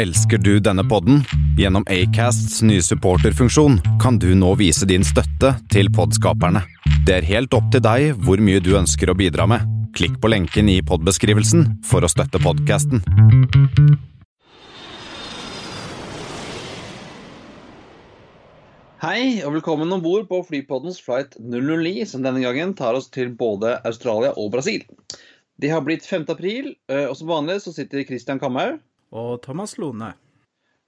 Elsker du denne podden? Gjennom Acasts nye supporterfunksjon kan du nå vise din støtte til podskaperne. Det er helt opp til deg hvor mye du ønsker å bidra med. Klikk på lenken i podbeskrivelsen for å støtte podkasten. Hei og velkommen om bord på flypoddens flight 009, som denne gangen tar oss til både Australia og Brasil. Det har blitt 5. april, eh, og som vanlig så sitter Christian Kamhaug og Thomas Lone.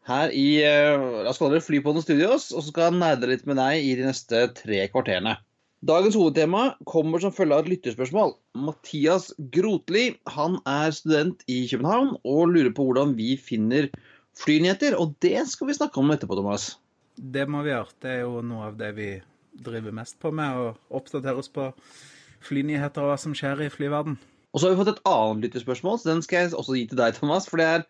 her i eh, la oss kalle det Flypodden Studios, og så skal jeg nerde litt med deg i de neste tre kvarterene. Dagens hovedtema kommer som følge av et lytterspørsmål. Mathias Grotli han er student i København og lurer på hvordan vi finner flynyheter. Og det skal vi snakke om etterpå, Thomas. Det må vi gjøre. Det er jo noe av det vi driver mest på med, å oppdatere oss på flynyheter og hva som skjer i flyverden. Og så har vi fått et annet lytterspørsmål, så den skal jeg også gi til deg, Thomas. For det er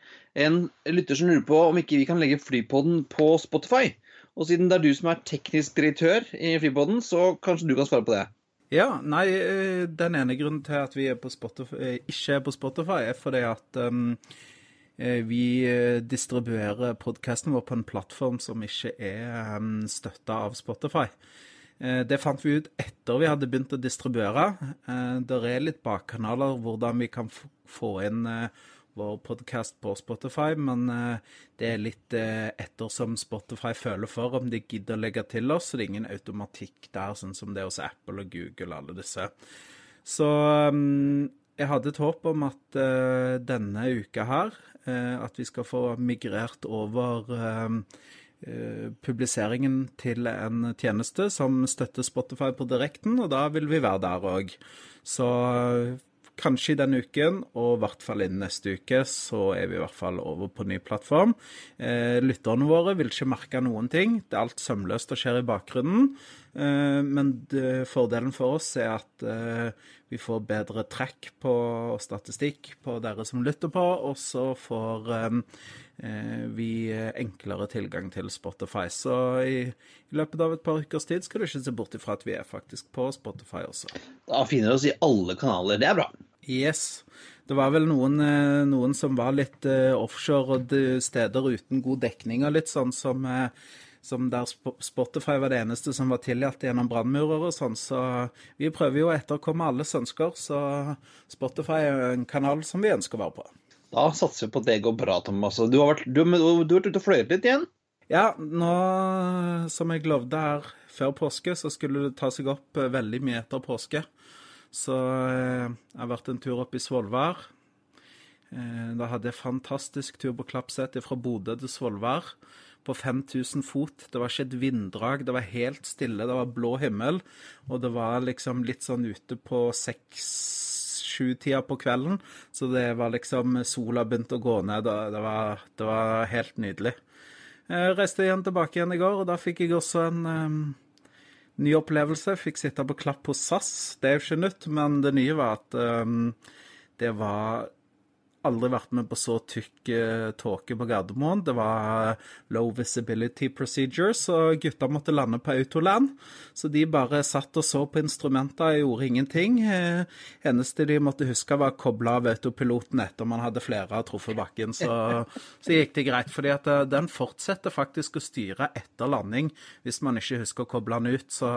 en lytter som lurer på om ikke vi kan legge Flypodden på Spotify. Og siden det er du som er teknisk direktør i Flypodden, så kanskje du kan svare på det. Ja, nei, eh, den ene grunnen til at vi er Spotify, eh, ikke er på Spotify, er fordi at um, vi distribuerer podkasten vår på en plattform som ikke er um, støtta av Spotify. Det fant vi ut etter vi hadde begynt å distribuere. Det er litt bakkanaler hvordan vi kan få inn vår podkast på Spotify, men det er litt ettersom Spotify føler for om de gidder å legge til oss. Så det er ingen automatikk der, sånn som det er hos Apple og Google og alle disse. Så jeg hadde et håp om at denne uka her, at vi skal få migrert over publiseringen til en tjeneste som støtter Spotify på direkten, og da vil vi være der òg. Så kanskje i denne uken, og i hvert fall innen neste uke, så er vi i hvert fall over på ny plattform. Eh, lytterne våre vil ikke merke noen ting. Det er alt sømløst og skjer i bakgrunnen. Eh, men fordelen for oss er at eh, vi får bedre trekk på statistikk på dere som lytter på, og så får vi enklere tilgang til Spotify. Så i, i, løpet av et par ukers tid skal du ikke se bort ifra at vi er faktisk på Spotify også. Da finner vi oss i alle kanaler. Det er bra. Yes. Det var vel noen, noen som var litt offshore og steder uten god dekning og litt sånn som som der Spotify var det eneste som var tillatt gjennom brannmurer og sånn. Så vi prøver jo å etterkomme alles ønsker, så Spotify er en kanal som vi ønsker å være på. Da satser vi på at det går bra, Thomas. Du har vært, du, du har vært ute og fløyet litt igjen? Ja, nå som jeg lovde her før påske, så skulle det ta seg opp veldig mye etter påske. Så jeg har vært en tur opp i Svolvær. Da hadde jeg fantastisk tur på Klappset fra Bodø til Svolvær på 5000 fot. Det var ikke et vinddrag, det var helt stille, det var blå himmel. Og det var liksom litt sånn ute på seks-sju-tida på kvelden. Så det var liksom Sola begynte å gå ned. Det var, det var helt nydelig. Jeg reiste igjen tilbake igjen i går, og da fikk jeg også en um, ny opplevelse. Fikk sitte på klapp hos SAS. Det er jo ikke nytt, men det nye var at um, det var aldri vært med på så tykk uh, tåke på Gardermoen. Det var low visibility procedures, og gutta måtte lande på autoland. Så de bare satt og så på instrumenter og gjorde ingenting. Uh, eneste de måtte huske, var å koble av autopiloten etter man hadde flere av truffet bakken. Så, så, gikk det greit, fordi at den fortsetter faktisk å styre etter landing hvis man ikke husker å koble den ut. Så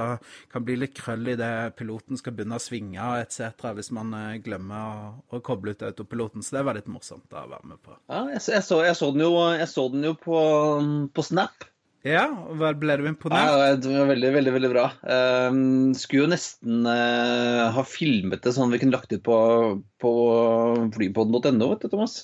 kan bli litt krøll i det piloten skal begynne å svinge etc. hvis man glemmer å, å koble ut autopiloten. Så det var litt morsomt å være med på. Ja, jeg, jeg, så, jeg så, den jo, jeg så den jo på, på Snap. Ja, hva ble du imponert? Ja, det var veldig, veldig veldig bra. Um, skulle jo nesten uh, ha filmet det sånn vi kunne lagt ut på, på flypodden.no, vet du, Thomas.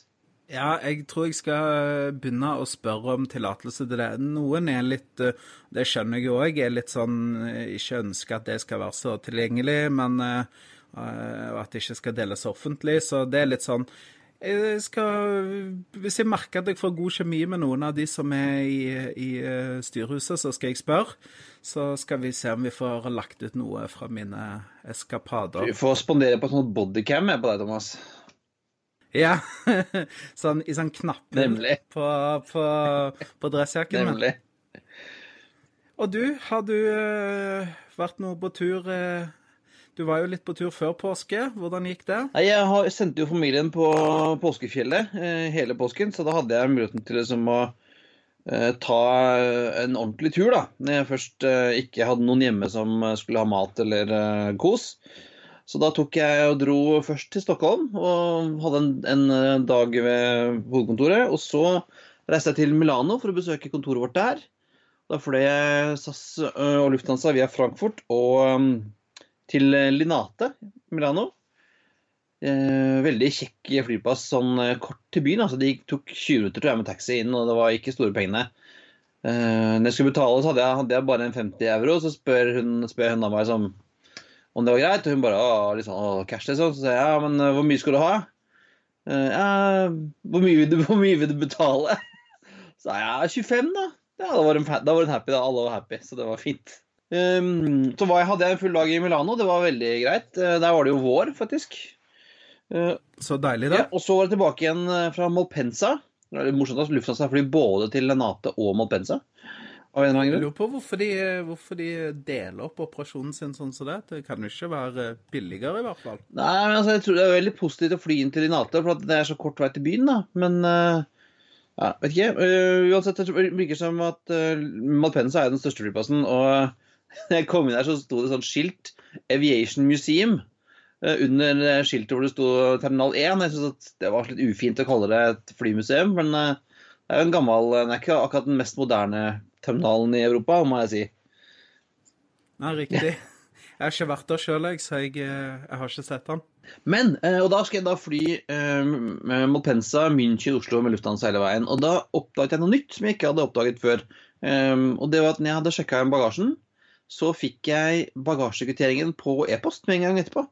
Ja, jeg tror jeg skal begynne å spørre om tillatelse til det. Noen er litt eh, Det skjønner jeg òg, er litt sånn eh, Ikke ønsker at det skal være så tilgjengelig, men at det ikke skal deles offentlig. Så det er litt sånn jeg skal, hvis jeg merker at jeg får god kjemi med noen av de som er i, i eh, styrehuset, så skal jeg spørre. Så skal vi se om vi får lagt ut noe fra mine eskapader. Du får spondere på sånn bodycam på deg, Thomas. Ja. sånn i sånn knapphull på, på, på dressjakken. Nemlig. Og du, har du uh, vært noe på tur uh, Du var jo litt på tur før påske. Hvordan gikk det? Nei, Jeg har, sendte jo familien på påskefjellet eh, hele påsken, så da hadde jeg muligheten til liksom å eh, ta en ordentlig tur, da. Når jeg først eh, ikke hadde noen hjemme som skulle ha mat eller eh, kos. Så da tok jeg og dro først til Stockholm og hadde en, en eh, dag ved hovedkontoret. Og så reiste jeg til Milano for å besøke kontoret vårt der. Da fløy jeg SAS eh, og Lufthansa via Frankfurt og um, til Linate, Milano. Eh, veldig kjekk flyplass, sånn eh, kort til byen. altså De tok 20 minutter med taxi inn, og det var ikke store pengene. Eh, når jeg skulle betale, så hadde jeg, hadde jeg bare en 50 euro. Så spør hun, spør hun av meg som, om det var greit, og hun bare sånn, å, cash liksom. Så sier jeg ja, men eh, hvor mye skal du ha? Eh, ja, hvor mye, vil du, mye vil du betale? Så sa jeg 25, da. Ja, da var hun happy, da. Alle var happy, så det var fint. Um, så var jeg, hadde jeg en full dag i Milano. Det var veldig greit. Eh, Der var det jo vår, faktisk. Eh, Så deilig, ja, da. og så var jeg tilbake igjen eh, fra Malpensa. Det er morsomt at Lufthansa flyr både til Lenate og Malpensa. Av en eller annen Jeg lurer på hvorfor de, hvorfor de deler opp operasjonen sin sånn som det. Det kan jo ikke være billigere, i hvert fall. Nei, men altså, jeg tror det er veldig positivt å fly inn til Lenate, for det er så kort vei til byen. da. Men ja, vet ikke. Uansett, det virker som at uh, Malpensa er den største flyplassen. Og jeg kom inn der, så sto det sånn skilt 'Aviation Museum' eh, under skiltet hvor det sto Terminal 1. Jeg synes at det var litt ufint å kalle det et flymuseum, men eh, det er jo en gammel Det er ikke akkurat den mest moderne terminalen i Europa, må jeg si. Nei, riktig. Jeg har ikke vært der sjøl, så jeg, eh, jeg har ikke sett den. Men, eh, og da skal jeg da fly eh, Malpensa, München, Oslo med Lufthansa hele veien. Og da oppdaget jeg noe nytt som jeg ikke hadde oppdaget før. Um, og det var at når jeg hadde sjekka bagasjen, så fikk jeg bagasjekvitteringen på e-post med en gang etterpå.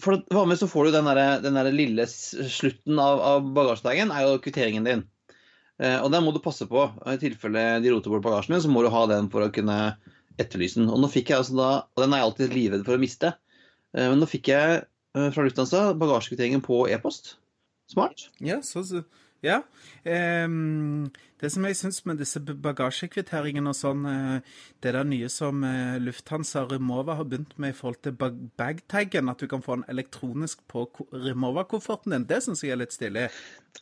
For vanligvis så får du den der, den der lille slutten av, av bagasjedagen, er jo kvitteringen din. Eh, og den må du passe på. I tilfelle de roter bort bagasjen din, så må du ha den for å kunne etterlyse den. Og nå fikk jeg altså da, og den er jeg alltid livredd for å miste, Eh, men nå fikk jeg eh, fra Lufthansa bagasjekvitteringen på e-post. Smart. Ja, så, så ja. Um, det som jeg syns med disse bagasjekvitteringene og sånn, eh, det der nye som eh, Lufthansa Remova har begynt med i forhold til bagtaggen, at du kan få den elektronisk på Remova-kofferten din, det syns jeg er litt stilig.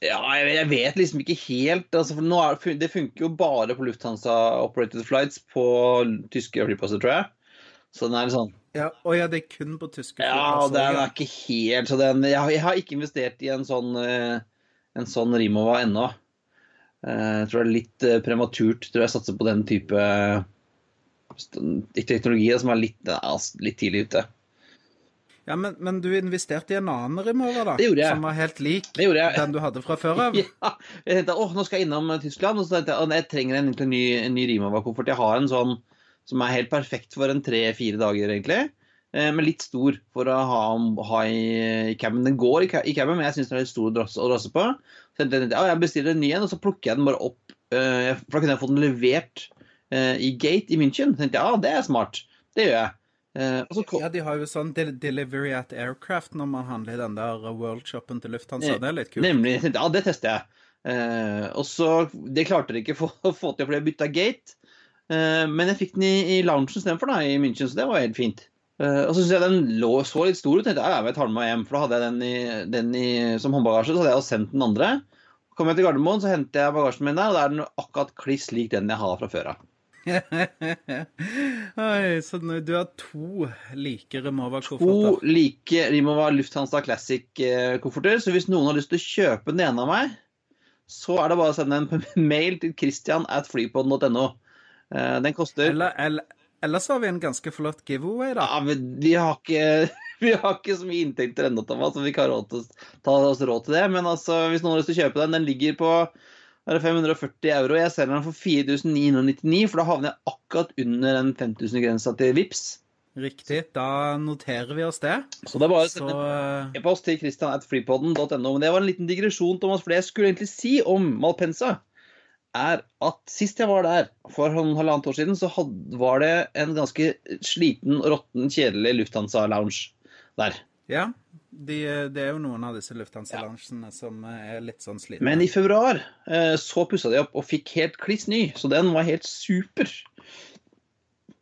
Ja, jeg, vet liksom ikke helt. Altså, er, det- det funker jo bare på Lufthansa operated flights på tyske flyplasser, tror jeg. Så den er litt sånn Ja, og ja, det er kun på tyske Ja, flyplasser, den ja. er ikke helt så den, jeg, har- jeg har ikke investert i en sånn, eh, en sånn Rimova ennå. Eh, Jeg tror det er litt eh, prematurt. Tror jeg satser på den type st- teknologi som er litt, litt tidlig ute. Ja, men, men du investerte i en annen Remova, da? Det gjorde jeg. Som var helt lik den du hadde fra før av? Ja, jeg tenkte åh, nå skal jeg innom Tyskland, og så tenkte jeg at jeg trenger en, en ny, en ny Rimowa-koffert. Jeg har en sånn som er helt perfekt for en tre-fire dager, egentlig. Eh, Men litt stor for å ha, ha i, i caben. Den går i, i caben, men jeg syns den er litt stor å drasse, å drasse på. Så jeg tenkte jeg bestiller en ny en, og så plukker jeg den bare opp. eh, For da kunne jeg få den levert eh, i Gate i München. Så tenkte jeg ja, det er smart. Det gjør jeg. Kom, Ja, de har jo sånn del- delivery at aircraft når man handler i den der worldshopen til Lufthansa. Det er litt kult. Nemlig. Jeg tenkte, Ja, det tester jeg. Og så, Det klarte de ikke å få, til fordi jeg bytta gate. Men jeg fikk den i, i loungen istedenfor, i München, så det var helt fint. Eh, og så syns jeg den lå så litt stor ut. jeg, tenkte jeg tar den med hjem, for da hadde jeg den, i, den i, som håndbagasje. Så hadde jeg jo sendt den andre. Kom jeg til Gardermoen, så henter jeg bagasjen min der, og da er den akkurat kliss lik den jeg har fra før av. Oi, så du har to like To Remova-kofferter. like Rimowa Lufthansa Classic-kofferter, så hvis noen har lyst til å kjøpe den ene av meg, så er det bare å sende en mail til christian at flypodden.no. Eh, Den koster Eller, eller, ellers har vi en ganske flott giveaway, da. ja, men vi, har ikke, vi har ikke så mye inntekter ennå, Thomas, så vi ikke har råd til ta oss råd til det. Men altså, hvis noen har lyst til å kjøpe den, den ligger på er 540 euro. Jeg selger den for 4999, for da havner jeg akkurat under den 5000-grensa til VIPS. Riktig. Da noterer vi oss det. Så det er bare å sende eh, e-post til christian.freepodden.no. Men det var en liten digresjon, Thomas, for det jeg skulle egentlig si om Malpensa, er at sist jeg var der, for sånn halvannet år siden, så var det en ganske sliten, råtten, kjedelig Lufthansa-lounge der. ja. De, det er jo noen av disse Lufthansa-loungene som er litt sånn slitne. Men i februar eh, så pussa de opp og fikk helt kliss ny, så den var helt super.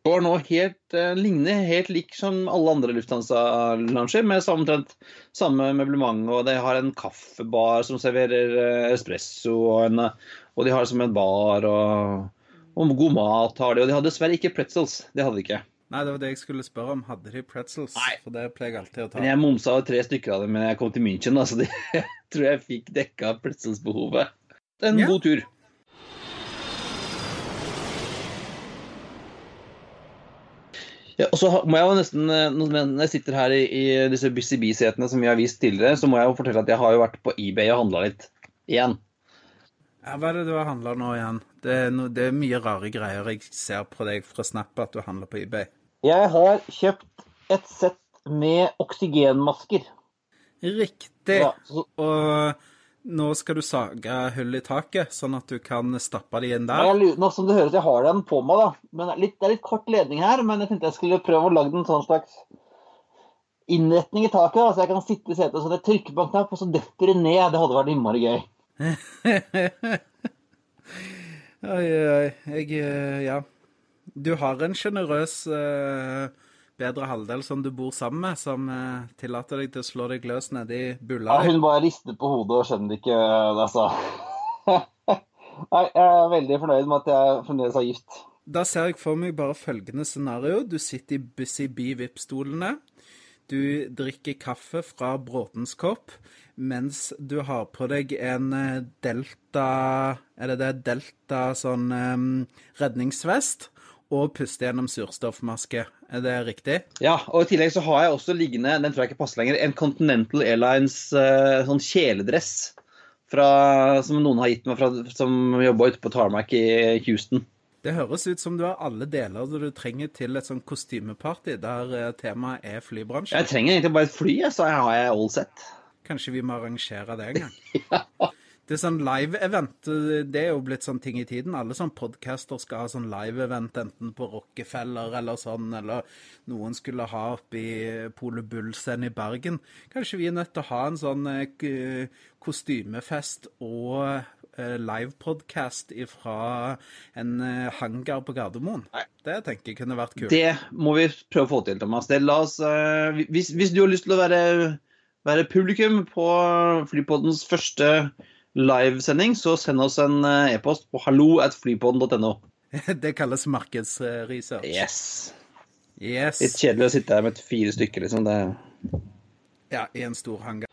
Er nå helt eh, ligner helt lik som alle andre Lufthansa-lounger, med omtrent samme møblement. Og de har en kaffebar som serverer eh, espresso, og, en, og de har som en bar, og, og god mat har de. Og de hadde dessverre ikke pretzels. Det hadde de ikke. Nei, det var det jeg skulle spørre om. Hadde de pretzels? Nei. For det pleier jeg alltid å ta. Men jeg momsa tre stykker av dem men jeg kom til München, da, så de, jeg tror jeg fikk dekka pretzelsbehovet. En Ja. god tur. Ja, og så må jeg jo nesten, eh, Når jeg sitter her i, i disse Busy Bee-setene som vi har vist tidligere, så må jeg jo fortelle at jeg har jo vært på eBay og handla litt. Igjen. Ja, hva er det du har handla nå igjen? Det er, no, det er mye rare greier jeg ser på deg fra Snap at du handler på eBay. Jeg har kjøpt et sett med oksygenmasker. Riktig. Ja, så, Og nå skal du sage hull i taket, sånn at du kan stappe de inn Ja, der. jeg nå som det høres, jeg har den på meg, da. Men det er litt, det er litt kort ledning her, men jeg tenkte jeg skulle prøve å lage en sånn slags innretning i taket, da, så jeg kan sitte i setet så jeg trykker på en knapp, og så detter det ned. Det hadde vært innmari gøy. Oi, oi. Jeg eh, Ja. Du har en sjenerøs uh, bedre halvdel som du bor sammen med, som uh, tillater deg til å slå deg løs nedi bulla. Ja, hun bare rister på hodet og skjønner ikke det, altså. Nei, jeg er veldig fornøyd med at jeg fremdeles er gift. Da ser jeg for meg bare følgende scenario. Du sitter i Busy Bee VIP-stolene. Du drikker kaffe fra Bråtens kopp mens du har på deg en eh, Delta Er det det? Delta sånn um, redningsvest. Og puster gjennom surstoffmaske. Er det riktig? Ja, og i tillegg så har jeg også liggende, den tror jeg ikke passer lenger, en Continental Airlines uh, sånn kjeledress fra, som noen har gitt meg fra, som jobba ute på Tarmac i Houston. Det høres ut som du har alle deler du trenger til et sånn kostymeparty der eh, temaet er flybransjen. Jeg trenger egentlig bare et fly, jeg, så har jeg all set. Kanskje vi må arrangere det en gang. Det er sånn live-event. Det er jo blitt sånn ting i tiden. Alle sånn podcaster skal ha sånn live-event enten på Rockefeller eller sånn, eller noen skulle ha oppe i Pole Bull-scenen i Bergen. Kanskje vi er nødt til å ha en sånn eh, kostymefest og livepodkast livepodcast fra en eh, hangar på Gardermoen. Det tenker jeg kunne vært kult. Det må vi prøve å få til, Thomas. Oss, eh, hvis, hvis du har lyst til å være, være publikum på Flypoddens første livesending, så send oss en eh, e-post på hallo at flypodden.no. Det kalles markedsresearch. Yes. Yes. Litt kjedelig å sitte her med fire stykker, liksom. Det... Ja, i en stor hangar.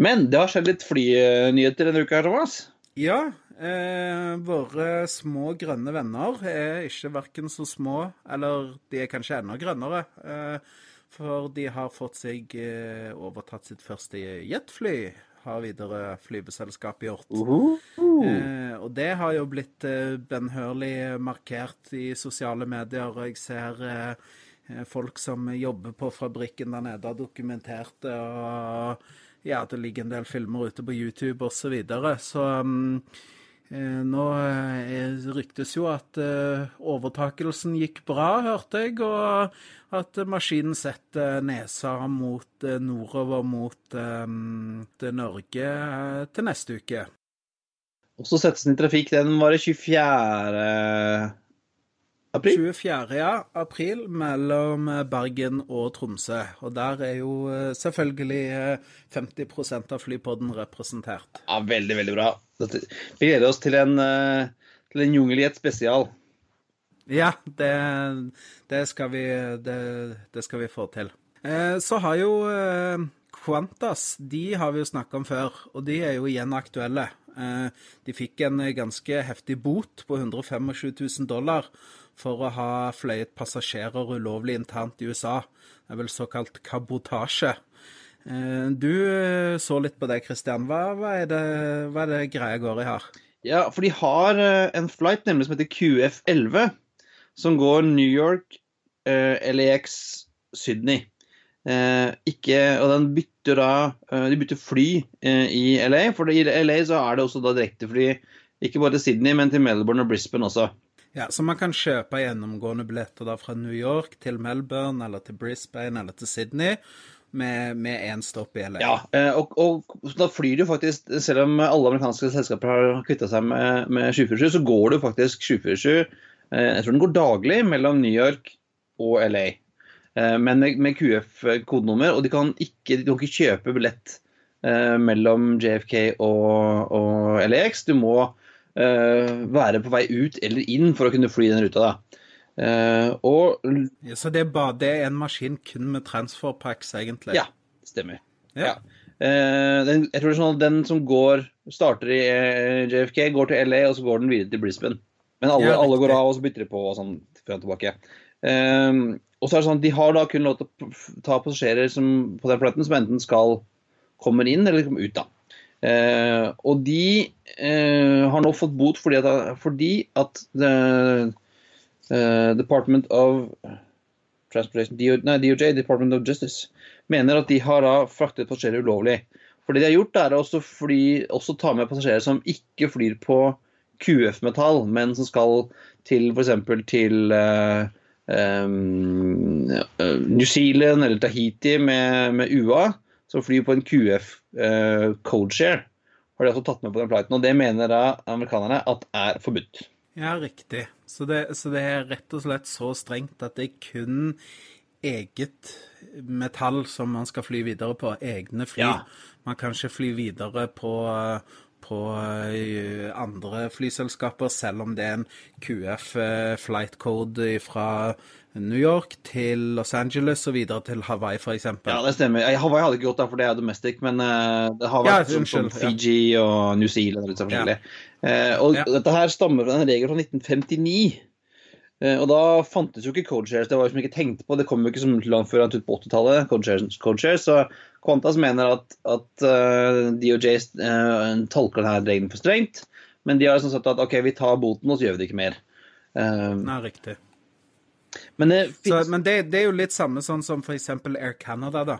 Men det har skjedd litt flynyheter denne uka, Thomas. Ja, eh, våre små grønne venner er ikke verken så små, eller de er kanskje enda grønnere. Eh, for de har fått seg eh, overtatt sitt første jetfly, har videre flybeselskapet gjort. Eh, og det har jo blitt eh, benhørlig markert i sosiale medier. Jeg ser eh, folk som jobber på fabrikken der nede, har dokumentert det. Og ja, det ligger en del filmer ute på YouTube osv. Så, videre. så eh, nå eh, ryktes jo at eh, overtakelsen gikk bra, hørte jeg. Og at maskinen setter nesa mot eh, nordover mot um, Norge eh, til neste uke. Og så settes den i trafikk. Den var det 24. april. 24. Ja, april mellom eh, Bergen og Tromsø. Og der er jo eh, selvfølgelig eh, 50% av flypodden representert. Ja, veldig, veldig bra. Dette- Vi gleder oss til en, eh, til en jungeljet spesial. Ja, det, det, skal, vi, det, det skal vi få til. Eh, så har jo eh, Qantas, de har vi jo snakka om før, og de er jo igjen aktuelle. Eh, de fikk en ganske heftig bot på 125 000 dollar for å ha fløyet passasjerer ulovlig internt i USA. Det er vel såkalt kabotasje. Eh, du eh, så litt på det, Christian. Hva, hva, er det, hva er det greia går i her? Ja, for de har eh, en flight nemlig som heter QF11, som går New York, LAX, Sydney. Ikke, og bytter da De bytter fly i LA, for i LA så er det også da direktefly ikke bare til Sydney, men til Melbourne og Brisbane også. Ja, Så man kan kjøpe gjennomgående billetter da fra New York til Melbourne eller til Brisbane eller til Sydney. med én stopp i LA. Ja, eh, og, og da flyr du faktisk, selv om alle amerikanske selskaper har kvitta seg med, med 747, så går du faktisk 747 eh, Jeg tror den går daglig mellom New York og LA. Eh, men med, med QF-kodenummer, og de kan ikke, de kan ikke kjøpe billett mellom JFK og, og, LAX. Du må være på vei ut eller inn for å kunne fly den ruta. da. Uh, og, ja, så det er, bare, det er en maskin kun med transferpacks, egentlig? Ja, stemmer. Ja. ja. Uh, den, jeg tror det er sånn at den som går, starter i JFK, går til LA, og så går den videre til Brisbane. Men alle, ja, alle går av, og så bytter de på og sånn fram og tilbake. og så er det sånn at De har da kun lov til å ta passasjerer som, på den fløyten som enten skal kommer inn eller kommer ut. da. Og de har nå fått bot fordi at, fordi at the, Uh, Department of Transportation, nei, DOJ, Department of Justice, mener at de har da fraktet passasjerer ulovlig. For det de har gjort, er å også, også ta med passasjerer som ikke flyr på QF-metall, men som skal til f.eks. til uh, um, New Zealand eller Tahiti med, med UA, som flyr på en QF uh, codeshare. Har de også tatt med på den flighten. Og det mener da amerikanerne at er forbudt. Ja, riktig. Så det, så det, er rett og slett så strengt at det er kun eget metall som man skal fly videre på. Egne fly. Ja. Man kan ikke fly videre på, på eh, andre flyselskaper, selv om det er en QF eh, flight code fra New York til Los Angeles og videre til Hawaii, f.eks. Ja, det stemmer. Hawaii hadde ikke gått, der, for det er domestic, men uh, det har vært ja, som, som Fiji ja. og New Zealand sånn forskjellig. Ja. Uh, og dette her stammer fra en regel fra 1959. Uh, og da fantes jo ikke codeshares, det var jo som ikke tenkt på. Det kom jo ikke som langt før ut på 80-tallet, codeshares, codeshares. Så Qantas mener at, at DOJ tolker denne regelen for strengt. Men de har sånn sagt at OK, vi tar boten, og så gjør vi det ikke mer. Nei, riktig. Men, det, så, men det, det, er jo litt samme sånn som f.eks. Air Canada, da.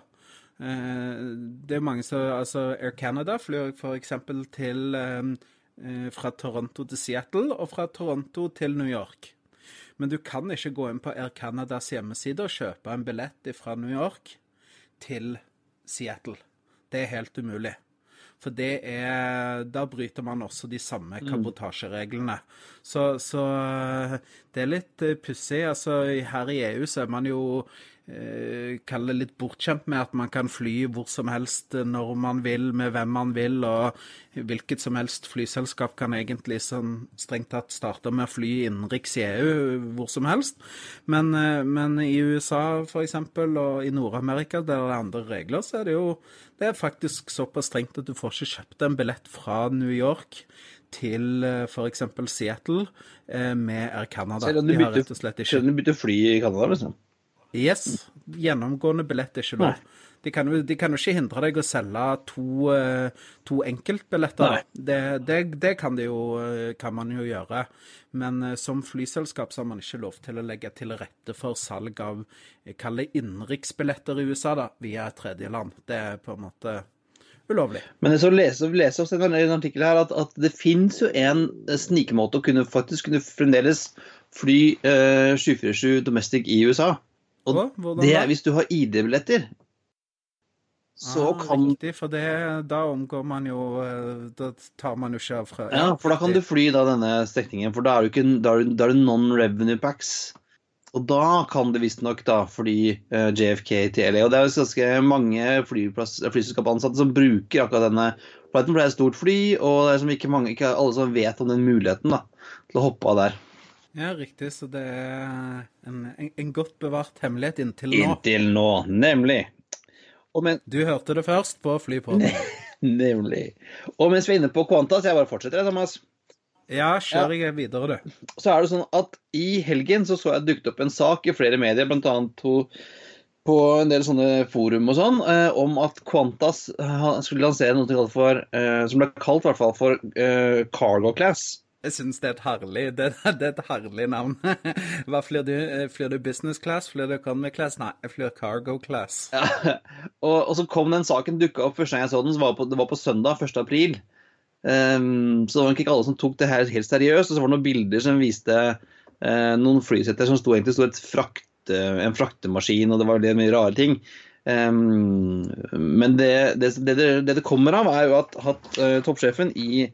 Eh, det er mange som Altså, Air Canada flyr f.eks. til eh, eh, fra Toronto til Seattle og fra Toronto til New York. Men du kan ikke gå inn på Air Canadas hjemmeside og kjøpe en billett fra New York til Seattle. Det er helt umulig. For det er Da bryter man også de samme mm. kabotasjereglene. Så, så, det er litt eh, pussig. Altså, her i EU så er man jo eh, kalle det litt bortskjemt med at man kan fly hvor som helst, eh, når man vil, med hvem man vil. Og hvilket som helst flyselskap kan egentlig sånn strengt tatt starte med å fly innenriks i EU hvor som helst. Men, eh, men i USA f.eks. og i Nord-Amerika, der det er andre regler, så er det jo det er faktisk såpass strengt at du får ikke kjøpt en billett fra New York til f.eks. Seattle med Air Canada. Selv om du bytter fly i Canada, liksom? Yes. Gjennomgående billett er ikke lov. De kan, jo, de kan, jo, ikke hindre deg å selge to, eh, to enkeltbilletter. Det, det, det, kan, jo, eh, kan man jo gjøre. Men eh, som flyselskap så har man ikke lov til å legge til rette for salg av kall det innenriksbilletter i USA da, via et tredjeland. Det er på en måte ulovlig. Men jeg så leser, leser også en, en artikkel her at, at det finnes jo en snikemåte å kunne faktisk kunne fremdeles fly eh, 747 domestic i USA. Og det er hvis du har ID-billetter. Så ah, kan Riktig, for det, da omgår man jo eh, Da tar man jo ikke av fra Ja, for da kan du fly da denne strekningen, for da er, ikke, da er, da er det non-revenue packs. Og da kan det visstnok da fly uh, eh, JFK til LA. Og det er jo ganske mange flyselskapansatte som bruker akkurat denne flighten, for det er et stort fly, og det er som ikke, mange, ikke alle som vet om den muligheten da, til å hoppe av der. Ja, riktig. Så det er en, en, en godt bevart hemmelighet inntil nå. Inntil nå, nemlig. Men, du hørte det først på Flypodden. nemlig. Og mens vi er inne på Qantas, jeg bare fortsetter, Thomas. Ja, kjør jeg videre, du. Så er det sånn at i helgen så, så jeg dukket opp en sak i flere medier, bl.a. på en del sånne forum og sånn, eh, om at Qantas eh, skulle lansere noe for, eh, som ble kalt i hvert fall for eh, cargo class. Jeg syns det er et herlig det, det, er et herlig navn. Hva flyr du? Flyr du business class? Flyr du economy class? Nei, jeg flyr cargo class. Ja, og, og, så kom den saken dukka opp første gang jeg så den, så var på, det var på søndag 1. april. Um, så det var ikke alle som tok det her helt seriøst. Og så var det noen bilder som viste uh, noen flysetter som sto egentlig sto frakt, uh, en fraktemaskin, og det var mye rare ting. Um, men det, det det, det, kommer av, er jo at, at uh, toppsjefen i,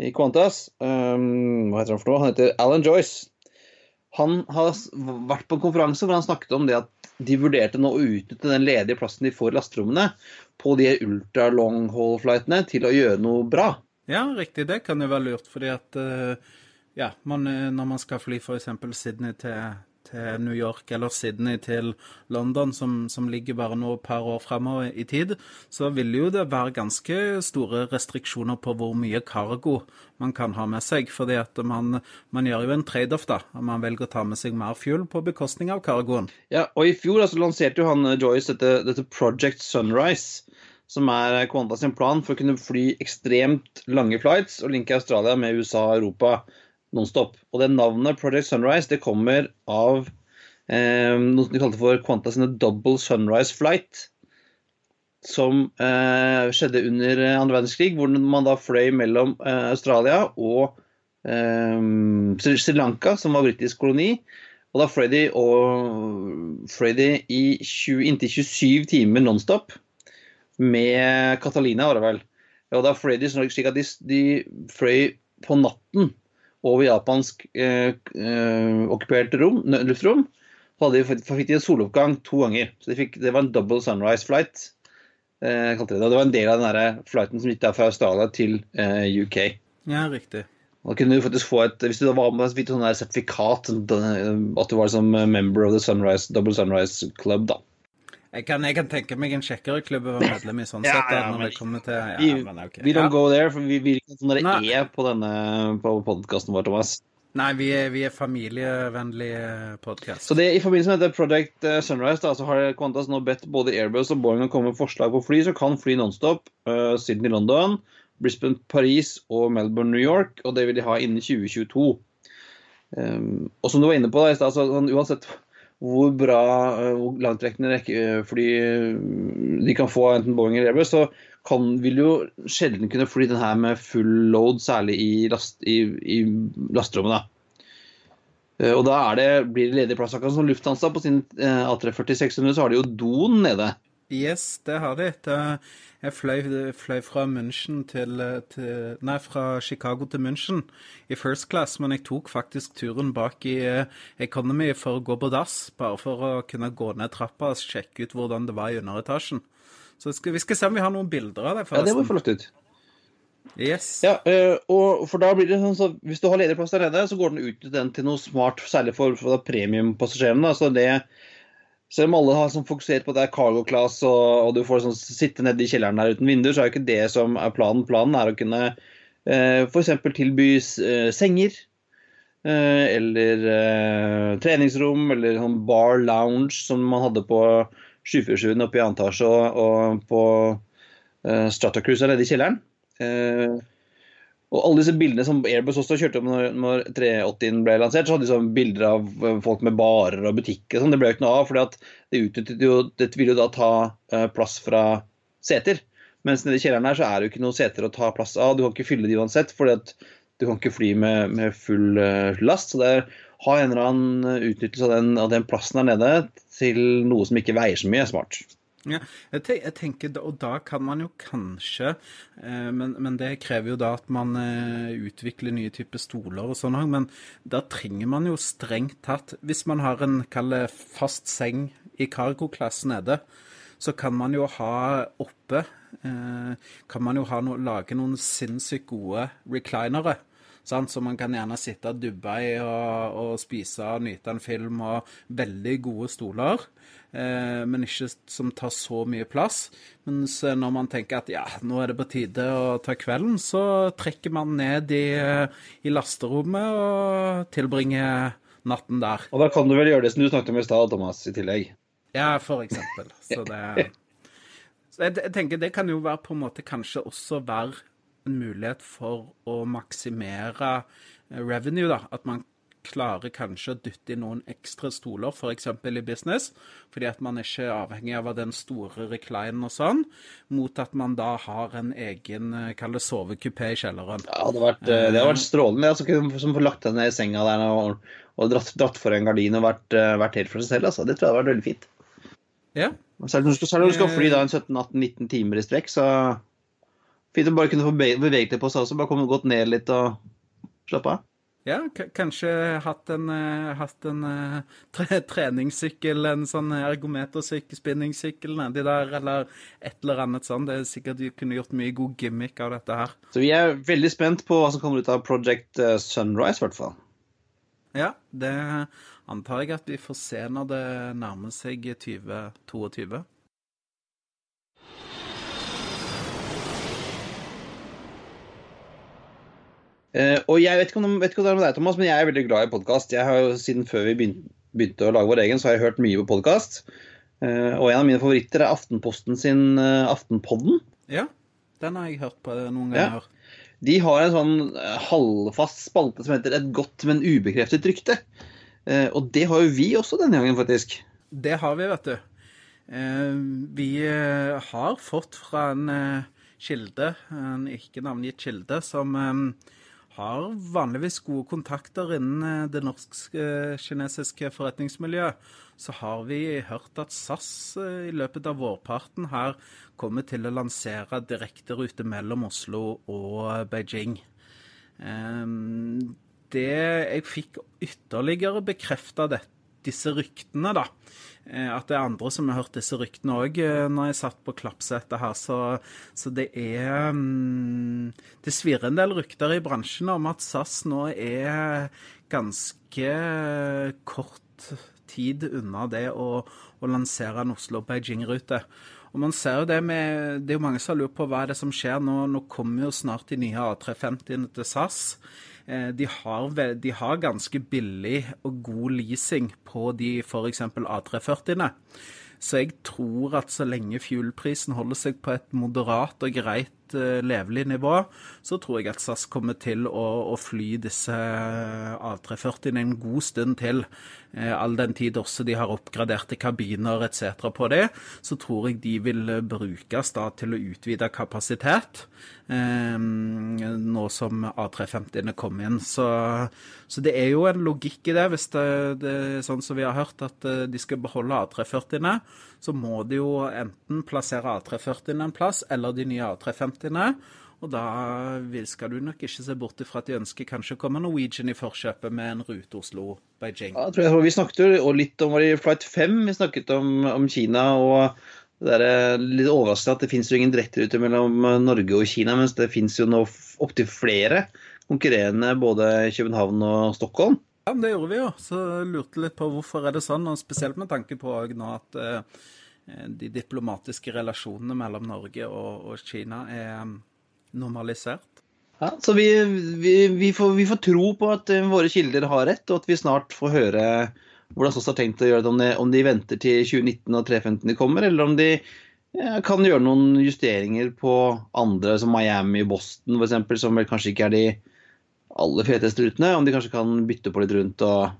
i Qantas um, Hva heter han for noe? Han heter Alan Joyce. Han har vært på en konferanse hvor han snakket om det at de vurderte nå å utnytte den ledige plassen de får i lasterommene på de ultra long haul-flightene til å gjøre noe bra. Ja, riktig. Det kan jo være lurt. fordi at uh, ja, man, når man skal fly f.eks. Sydney til til New York eller Sydney til London, som, som ligger bare noe par år fremover i tid, så vil jo det være ganske store restriksjoner på hvor mye cargo man kan ha med seg. fordi at man, man gjør jo en trade-off, da. Man velger å ta med seg mer fuel på bekostning av cargoen. Ja, og i fjor altså, lanserte jo han eh, Joyce dette, dette Project Sunrise som er Qantas sin plan for å kunne fly ekstremt lange flights og linke Australia med USA og Europa nonstop. Og det navnet Project Sunrise det kommer av eh, noe som de kalte for Qantas sine Double Sunrise Flight. Som eh, skjedde under andre verdenskrig, hvor man da fløy mellom eh, Australia og eh, Sri Lanka, som var britisk koloni. Og da fløy de, og, fløy de i 20, inntil 27 timer nonstop med Catalina, var det vel. Og da fløy de slik at de, de fløy på natten over japansk eh, eh, okkupert rom, luftrom, hadde de, fikk de en soloppgang to ganger. Så de fikk, Det var en double sunrise flight. Eh, det. det. var en del av den der flighten som gikk der fra Australia til eh, UK. Ja, riktig. Da kunne du faktisk få et, Hvis du da var med et sånn sertifikat, at du var som member of the sunrise, double sunrise club, da. Jeg kan, jeg kan, tenke meg en kjekkere klubb å være medlem i sånn sett. Ja, ja, når det kommer til ja, Vi, men, okay. we don't go there, for vi virker som dere dere er på denne på podkasten vår, Thomas. Nei, vi er, vi er familievennlig podkast. Så det, I forbindelse med dette Project eh, Sunrise da, så har Qantas nå bedt både Airbus og Boeing å komme med forslag på fly som kan fly nonstop. Uh, Sydney-London, Brisbane-Paris og Melbourne-New York. Og det vil de ha innen 2022. Um, og som du var inne på, da, altså, sånn, uansett hvor bra eh, hvor langtrekkende rekkefly eh, de kan få, enten Boeing eller Airbus, så kan, vil jo sjelden kunne fly den her med full load, særlig i, last, i, i lasterommet. da. Eh, og da det, blir det ledig plass. Akkurat som Lufthansa på sin A340 600, så har de jo doen nede. Yes, det har de. Det, jeg fløy, fløy fra München til, til, Nei, fra Chicago til München i first class, men jeg tok faktisk turen bak i uh, Economy for å gå på dass. Bare for å kunne gå ned trappa og sjekke ut hvordan det var i underetasjen. Så skal, vi skal se om vi har noen bilder av det. Forresten. Ja, det var flott ut. Yes. Ja, uh, og for da blir det sånn så Hvis du har ledig plass der nede, så går den ut den til noe smart, særlig for, for premiumpassasjerene. Altså det selv om alle har sånn fokusert på at det er cargo class og, og du får sånn, sitte nede i kjelleren der uten vinduer, så er jo ikke det som er planen. Planen er å kunne eh, f.eks. tilby eh, senger. Eh, eller eh, treningsrom, eller sånn bar lounge som man hadde på 747 oppe i annen etasje og, og på eh, Stratacruiser nede i kjelleren. Eh, og alle disse bildene som Airbus også kjørte opp når, når 380-en ble lansert, så hadde de sånn bilder av eh, folk med barer og butikker. Sånn. Det ble jo ikke noe av, for det utnyttet jo Dette ville jo da ta uh, plass fra seter. Mens nede i kjelleren her så er det jo ikke noen seter å ta plass av. Du kan ikke fylle de uansett, for du kan ikke fly med, med full uh, last. Så det er ha en eller annen utnyttelse av den, av den plassen der nede til noe som ikke veier så mye, smart. Ja, jeg, tenker, Og da kan man jo kanskje eh, men, men, det krever jo da at man eh, utvikler nye typer stoler og sånn òg. Men da trenger man jo strengt tatt Hvis man har en fast seng i cargoklasse nede, så kan man jo ha oppe eh, Kan man jo ha no, lage noen sinnssykt gode reclinere. Sant? Så man kan gjerne sitte i og, og spise og nyte en film og veldig gode stoler eh, men ikke som tar så mye plass. Mens eh, når man tenker at ja, nå er det på tide å ta kvelden, så trekker man ned i, eh, i lasterommet og tilbringer natten der. Og da kan du vel gjøre det som du snakket om i stad, Thomas, i tillegg? Ja, for eksempel. Så det så jeg, jeg tenker det kan jo være på en måte kanskje også være en mulighet for å maksimere eh, revenue, da. At man klarer kanskje å dytte inn noen ekstra stoler, f.eks. i business, fordi at man ikke er avhengig av den store reclinen og sånn, mot at man da har en egen eh, kall det sovekupé i kjelleren. Ja, det hadde vært, eh, det hadde vært strålende. Altså, som få lagt deg ned i senga der og, og dratt, dratt, for en gardin og vært, vært helt for seg selv. Altså. Det tror jeg hadde vært veldig fint. Ja, Særlig når du skal fly da en 17-18-19 timer i strekk, så fint å bare kunne få beveget deg på seg også. Bare komme godt ned litt og slappe av. Ja, kanskje hatt en, uh, hatt en uh, tre treningssykkel, en sånn ergometersykkel, spinningsykkel nedi der, eller et eller annet sånt. Det er sikkert du kunne gjort mye god gimmick av dette her. Så vi er veldig spent på hva som kommer ut av Project uh, Sunrise, i hvert fall. Ja, det antar jeg at vi får se når det nærmer seg 2022. Uh, og jeg vet ikke, om, vet ikke om det er med deg, Thomas, men jeg er veldig glad i podkast. Siden før vi begynte, begynte, å lage vår egen, så har jeg hørt mye på podkast. Uh, og en av mine favoritter er Aftenposten sin uh, Aftenpodden. Ja, den har jeg hørt på noen ganger. Ja. De har en sånn halvfast spalte som heter 'Et godt, men ubekreftet rykte'. og det har jo vi også denne gangen, faktisk. Det har vi, vet du. vi har fått fra en kilde, en ikke navngitt kilde, som har vanligvis gode kontakter innen eh, det norsk-kinesiske forretningsmiljøet, så har vi hørt at SAS eh, i løpet av vårparten her kommer til å lansere direkterute mellom Oslo og Beijing. Ehm, det jeg fikk ytterligere bekrefta disse ryktene, da, Eh, at det er andre som har hørt disse ryktene òg eh, når jeg satt på Klappsetet her. Så, så, det er um, Det svirrer en del rykter i bransjen om at SAS nå er ganske kort tid unna det å, å lansere en Oslo-Beijing-rute. Og man ser jo Det med, det er jo mange som lurer på hva er det som skjer nå. Nå kommer jo snart de nye A350-ene til SAS. Eh, de har, de har, ganske billig og god leasing på de f.eks. A340-ene. Så jeg tror at så lenge fuelprisen holder seg på et moderat og greit uh, levelig nivå, så tror jeg at SAS kommer til å, å fly disse A340-ene en god stund til. Uh, all den tid også de har oppgraderte kabiner etc. på det, så tror jeg de vil brukes da til å utvide kapasitet. Nå som A350-ene kommer inn. Så, så, det er jo en logikk i det, hvis det, det er sånn som vi har hørt, at de skal beholde A340-ene så må de jo enten plassere A340-ene en plass, eller de nye A350-ene. Og da skal du nok ikke se bort ifra at de ønsker kanskje å komme Norwegian i forkjøpet med en rute Oslo-Beijing. Ja, jeg tror vi snakket jo litt om Flight 5, vi snakket om, om Kina. og det er litt overraskende at det finnes jo ingen direkterute mellom Norge og Kina, mens det finnes jo nå opptil flere konkurrerende både København og Stockholm. Ja, det gjorde vi jo. Så lurte litt på hvorfor er det sånn, og spesielt med tanke på nå at eh, de diplomatiske relasjonene mellom Norge og, og Kina er um, normalisert. Ja, så vi, vi, vi, får, vi, får, tro på at uh, våre kilder har rett, og at vi snart får høre hvordan SOS har tenkt å gjøre det, om, de, om de venter til 2019 og 350 kommer, eller om de ja, kan gjøre noen justeringer på andre, som Miami og Boston f.eks., som vel kanskje ikke er de aller feteste rutene. Om de kanskje kan bytte på litt rundt. Og,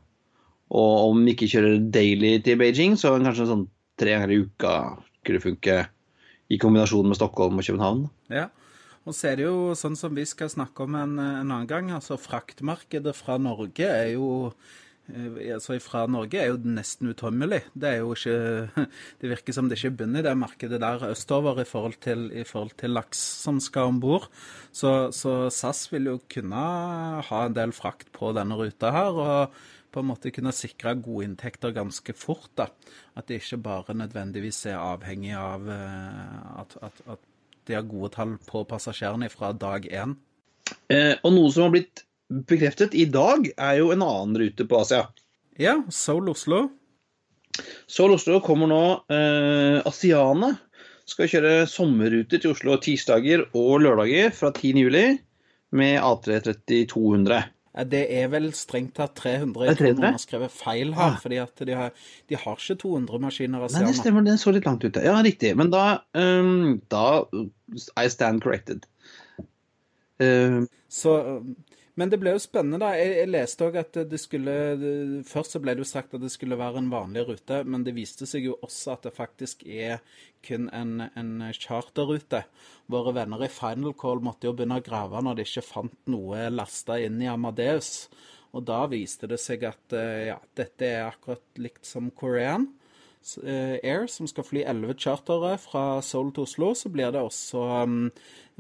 og om de ikke kjører daily til Beijing, så kanskje sånn tre ganger i uka kunne funke i kombinasjon med Stockholm og København. Ja, og så er det jo sånn som vi skal snakke om en, en annen gang. altså Fraktmarkedet fra Norge er jo altså fra Norge er jo nesten utømmelig. Det Det virker som det ikke er bunn i det markedet der østover i forhold til, i forhold til laks som skal om bord. Så, så, SAS vil jo kunne ha en del frakt på denne ruta her. og på en måte kunne sikre gode inntekter ganske fort. da. At det ikke bare nødvendigvis er avhengig av eh, at, at, at de har gode tall på passasjerene fra dag én. Eh, og noe som har blitt bekreftet i dag, er jo en annen rute på Asia. Ja, Seoul Oslo. Seoul Oslo kommer nå. Eh, Asiane skal kjøre sommerruter til Oslo tirsdager og lørdager fra 10.07 med A330-200. Det er vel strengt tatt 300. Jeg tror noen har skrevet feil her. Ja. fordi at de har, de har, ikke 200 maskiner. Nei, det stemmer. Den så litt langt ute. Ja, riktig. Men da, um, da I stand corrected. Um, så men det ble jo spennende, da. Jeg, jeg leste òg at det skulle Først så ble det jo sagt at det skulle være en vanlig rute, men det viste seg jo også at det faktisk er kun en, en charterrute. Våre venner i Final Call måtte jo begynne å grave når de ikke fant noe lasta inn i Amadeus. Og da viste det seg at ja, dette er akkurat likt som Korean. Eh, Air, som skal fly elleve chartere fra Seoul til Oslo, så blir det også um,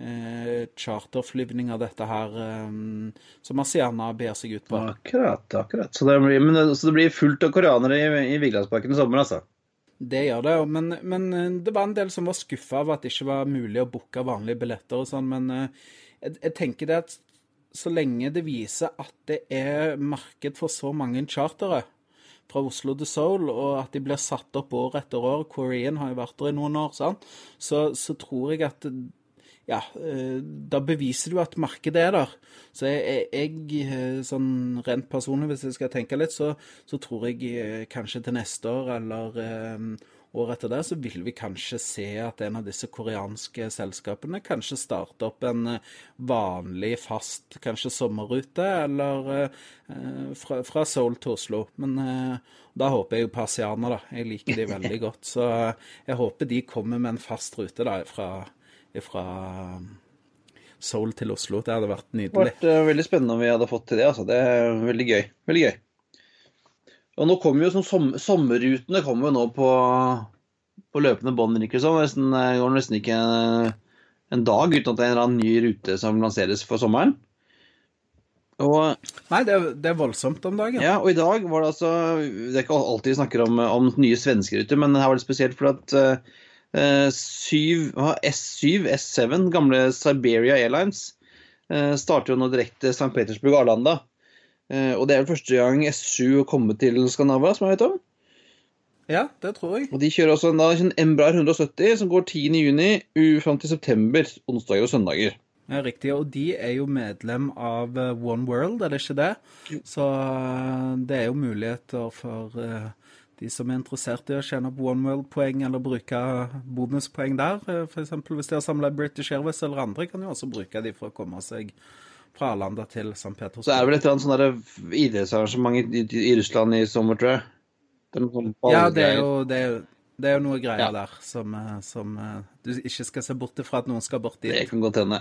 eh, charterflyvninger, dette her, um, som Asiana ber seg ut på. Akkurat, akkurat. Så det blir, men, så det blir fullt av koreanere i, i Vigelandsparken i sommer, altså? Det gjør det, men, men, eh, det var en del som var skuffa over at det ikke var mulig å booke vanlige billetter og sånn. Men eh, jeg, jeg, tenker det at så lenge det viser at det er marked for så mange chartere fra Oslo til Seoul, og at de blir satt opp år etter år Korean har jo vært der i noen år? Så, så tror jeg at ja, eh, da beviser du at markedet er der. Så jeg, jeg, sånn rent personlig, hvis jeg skal tenke litt, så, så tror jeg kanskje til neste år eller året etter det, så vil vi kanskje se at en av disse koreanske selskapene kanskje starter opp en vanlig, fast kanskje sommerrute, eller eh, fra, fra, Seoul til Oslo. Men eh, da håper jeg jo på Asiana, da. Jeg liker de veldig godt. Så jeg håper de kommer med en fast rute da fra fra Seoul til Oslo. Det hadde vært nydelig. Det hadde vært uh, veldig spennende om vi hadde fått til det. altså. Det er veldig gøy. Veldig gøy. Og nå kommer jo sånn som, Sommerrutene kommer jo nå på, på løpende bånd. Det nesten, går nesten ikke en, en, dag uten at det er en ny rute som lanseres for sommeren. Og, Nei, det er, det er, voldsomt om dagen. Ja, og i dag var det altså Det er ikke alltid vi snakker om, om nye svenskeruter, men her var det spesielt fordi at uh, S7, S7, gamle Siberia Airlines, eh, starter jo nå direkte St. Petersburg Arlanda. Eh, og det er vel første gang S7 har kommet til Skandinavia, som jeg vet om. Ja, det tror jeg. Og De kjører også en, da, en Embraer 170 som går 10.6 fram til september, onsdager og søndager. Ja, Riktig. Og de er jo medlem av One World, er det ikke det? Så det er jo muligheter for de som er interessert i å tjene opp One World-poeng eller bruke bonuspoeng der, eh, f.eks. hvis de har samla British Airways eller andre, kan de også bruke de for å komme seg fra Arlanda til St. Petersburg. Så er det vel et eller annet sånn idrettsarrangement i, i, Russland i sommer, tror jeg? Det ja, det er, jo, det, er, det er jo noe greier ja. der som, eh, som, eh, du ikke skal se bort ifra at noen skal bort dit. Det kan godt hende.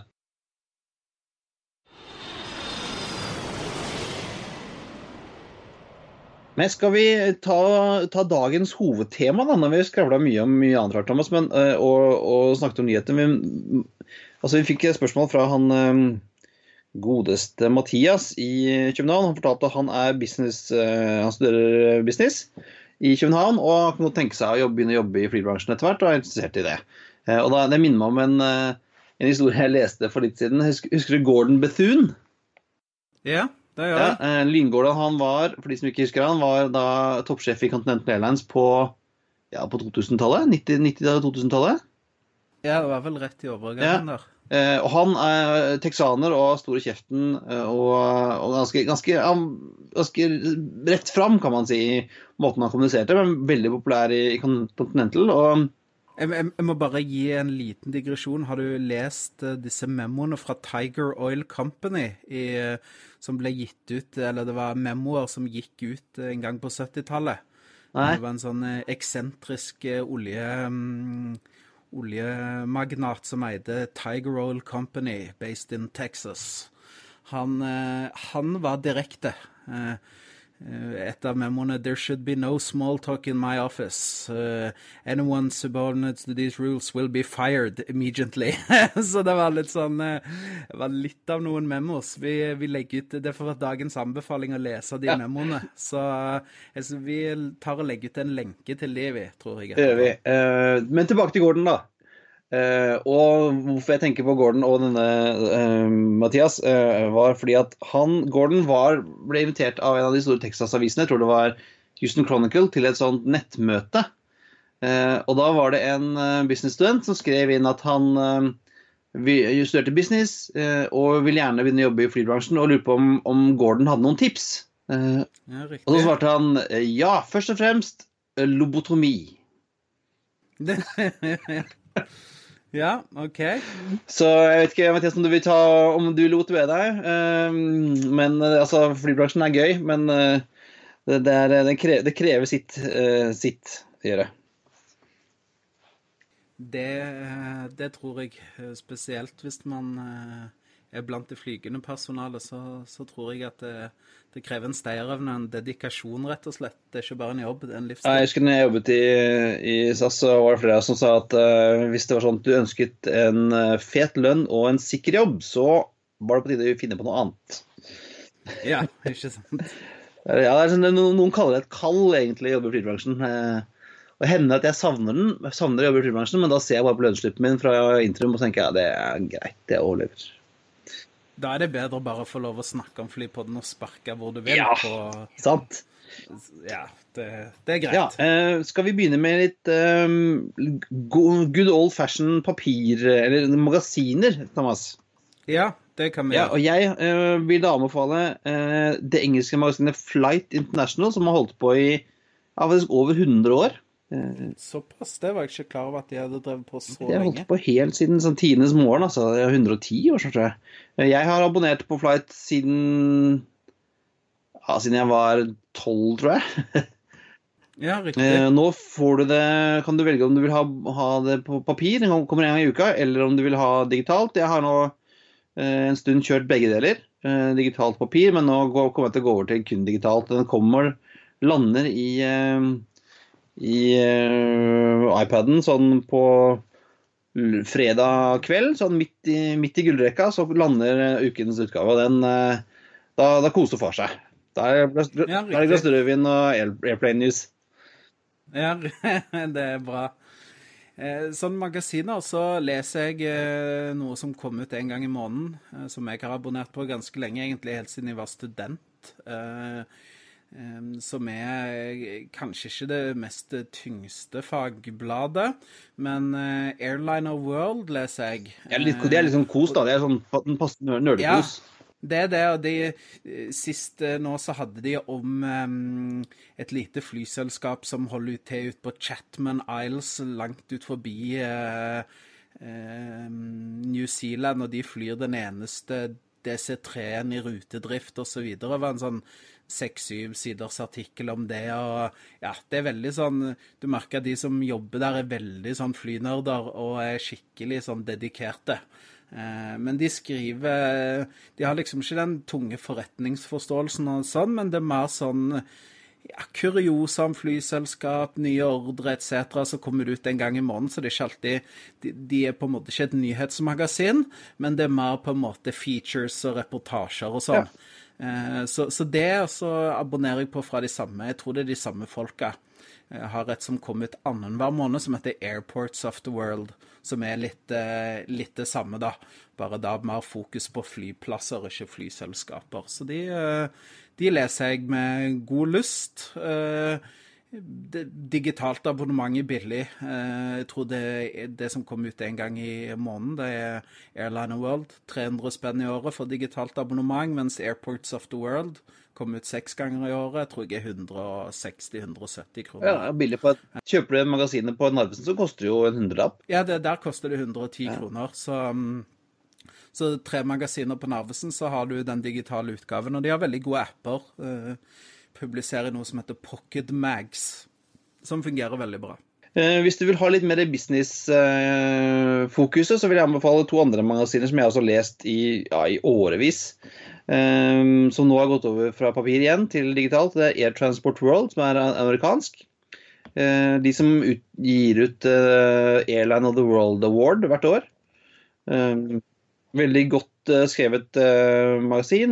Men skal vi ta, ta dagens hovedtema, da, når vi skravla mye om mye annet rart, Thomas, men, eh, og, og, snakket om nyheter? Vi, altså, vi fikk et spørsmål fra han godeste Mathias i København. Han fortalte at han er business, eh, han studerer business i København og kan tenke seg å jobbe, begynne å jobbe i flybransjen etter hvert, og er interessert i det. Og da, Det minner meg om en, en historie jeg leste for litt siden. Husker, husker du Gordon Bethune? Ja. Det gjør jeg. Ja, Lyngården han var for de som ikke husker han, var da toppsjef i Continental Airlines på, ja, på 2000-tallet? 90-2000-tallet? ja, det var vel rett i overgangen ja. der. Eh, og han er texaner og stor i kjeften eh, og, og ganske, ganske, ganske, rett fram, kan man si, i måten han kommuniserte, men veldig populær i, i Continental. og jeg, jeg, jeg, må bare gi en liten digresjon. Har du lest uh, disse memoene fra Tiger Oil Company i, uh, som ble gitt ut Eller det var memoer som gikk ut uh, en gang på 70-tallet. Det var en sånn eksentrisk olje, um, oljemagnat som eide Tiger Oil Company, based in Texas. Han, han var direkte. Uh, Eh, et av memoene There should be no small talk in my office. Uh, anyone subordinate to these rules will be fired immediately. så det var litt sånn uh, Det var litt av noen memos. Vi, vi legger ut Det får være dagens anbefaling å lese de ja. memoene. Så altså, vi tar og legger ut en lenke til de, vi, tror jeg. Det gjør vi. men tilbake til Gordon, da. Uh, og hvorfor jeg tenker på Gordon og denne uh, Mathias, uh, var fordi at han, Gordon var, ble invitert av en av de store Texas-avisene, jeg tror det var Houston Chronicle, til et sånt nettmøte. og da var det en businessstudent som skrev inn at han studerte business og ville gjerne begynne å jobbe i flybransjen, og lurte på om, om Gordon hadde noen tips. Ja, og så svarte han ja, først og fremst lobotomi. Ja, OK. Så jeg vet ikke Mathias, om du vil ta om du lot ved deg. Um, men eh, altså, flybransjen er gøy, men uh, det, er, det, krever, det, krever, sitt, uh, sitt å gjøre. Det, det, tror jeg. Spesielt hvis man er blant det flygende personalet, så, så tror jeg at det, det krever en stayerevne, en dedikasjon, rett og slett. Det er ikke bare en jobb, det er en livsstil. Jeg husker når jeg jobbet i, i SAS, så var det flere som sa at uh, hvis det var sånn at du ønsket en uh, fet lønn og en sikker jobb, så var det på tide å finne på noe annet. Ja, ikke sant. ja, er sånn, noen, kaller det et kall, egentlig, å jobbe i flybransjen. Uh, og hender at jeg savner den, jeg savner å jobbe i flybransjen, men da ser jeg bare på lønnsslippen min fra Intrum og tenker ja, det er greit, det overlever. Da er det bedre bare å få lov å snakke om flypodden og sparke hvor du vil. Ja, på... sant. Ja, det, det er greit. Ja, eh, skal vi begynne med litt eh, good old fashion papir, eller magasiner, Thomas? Ja, det kan vi gjøre. ja, og jeg eh, vil da anbefale eh, det engelske magasinet Flight International, som har holdt på i ja, over 100 år. Såpass? Det var jeg ikke klar over at de hadde drevet på så lenge. De har holdt på helt siden sånn tidenes morgen, altså. 110 år, tror jeg. Jeg har abonnert på Flight siden ja, siden jeg var 12, tror jeg. ja, riktig. Eh, nå får du det Kan du velge om du vil ha, ha det på papir, den kommer en gang i uka, eller om du vil ha digitalt. Jeg har nå eh, en stund kjørt begge deler. Eh, digitalt papir, men nå kommer jeg til å gå over til kun digitalt. Den kommer, lander i i uh, iPaden sånn på fredag kveld, sånn midt i, midt i gullrekka, så lander ukens utgave. Den uh, Da, da koser far seg. Da er det glass rødvin og Airplane News. Ja, det er bra. Eh, sånn magasiner så leser jeg noe som kom ut en gang i måneden, som jeg har abonnert på ganske lenge, egentlig helt siden jeg var student som er kanskje ikke det mest tyngste fagbladet, men eh, Airline of World leser jeg. Ja, litt, det er litt sånn kos, da. Det er sånn nerdekos. Ja, det er det. Og de, eh, sist eh, nå så hadde de om um, et lite flyselskap som holder til ute på Chatman Isles, langt ut forbi uh, uh, New Zealand, og de flyr den eneste DC3-en i rutedrift osv. Det var en sånn seks-syv siders artikkel om det. og ja, Det er veldig sånn Du merker at de som jobber der, er veldig sånn flynerder og er skikkelig sånn dedikerte. Eh, men de skriver De har liksom ikke den tunge forretningsforståelsen og sånn, men det er mer sånn ja, kuriosa om flyselskap, nye ordre etc. som kommer ut en gang i måneden. Så det er ikke alltid de, de, er på en måte ikke et nyhetsmagasin, men det er mer på en måte features og reportasjer og sånn. Ja. Eh, så, så, det også abonnerer jeg på fra de samme. Jeg tror det er de samme folka. Jeg har et som kom ut annenhver måned, som heter Airports of the World. Som er litt, eh, litt, det samme, da. Bare da mer fokus på flyplasser, ikke flyselskaper. Så de, eh, de leser jeg med god lyst digitalt abonnement er billig. Eh, jeg tror det, det som kom ut en gang i måneden, det er Airline World. 300 spenn i året for digitalt abonnement, mens Airports of the World kom ut seks ganger i året. Jeg tror jeg er 160-170 kroner. Ja, billig på Kjøper du magasinet på Narvesen, så koster det jo en hundrelapp. Ja, det, der koster det 110 ja. kroner. Så, mm, så tre magasiner på Narvesen, så har du den digitale utgaven. Og de har veldig gode apper. Uh, publiserer noe som heter Pocket Mags, som fungerer veldig bra. Eh, hvis du vil ha litt mer business-fokuset, så vil jeg anbefale to andre magasiner som jeg også har lest i, ja, i årevis. Um, som nå har gått over fra papir igjen til digitalt. Det er Air Transport World, som er amerikansk. Uh, de som ut, gir ut Airline of the World Award hvert år. Veldig godt skrevet magasin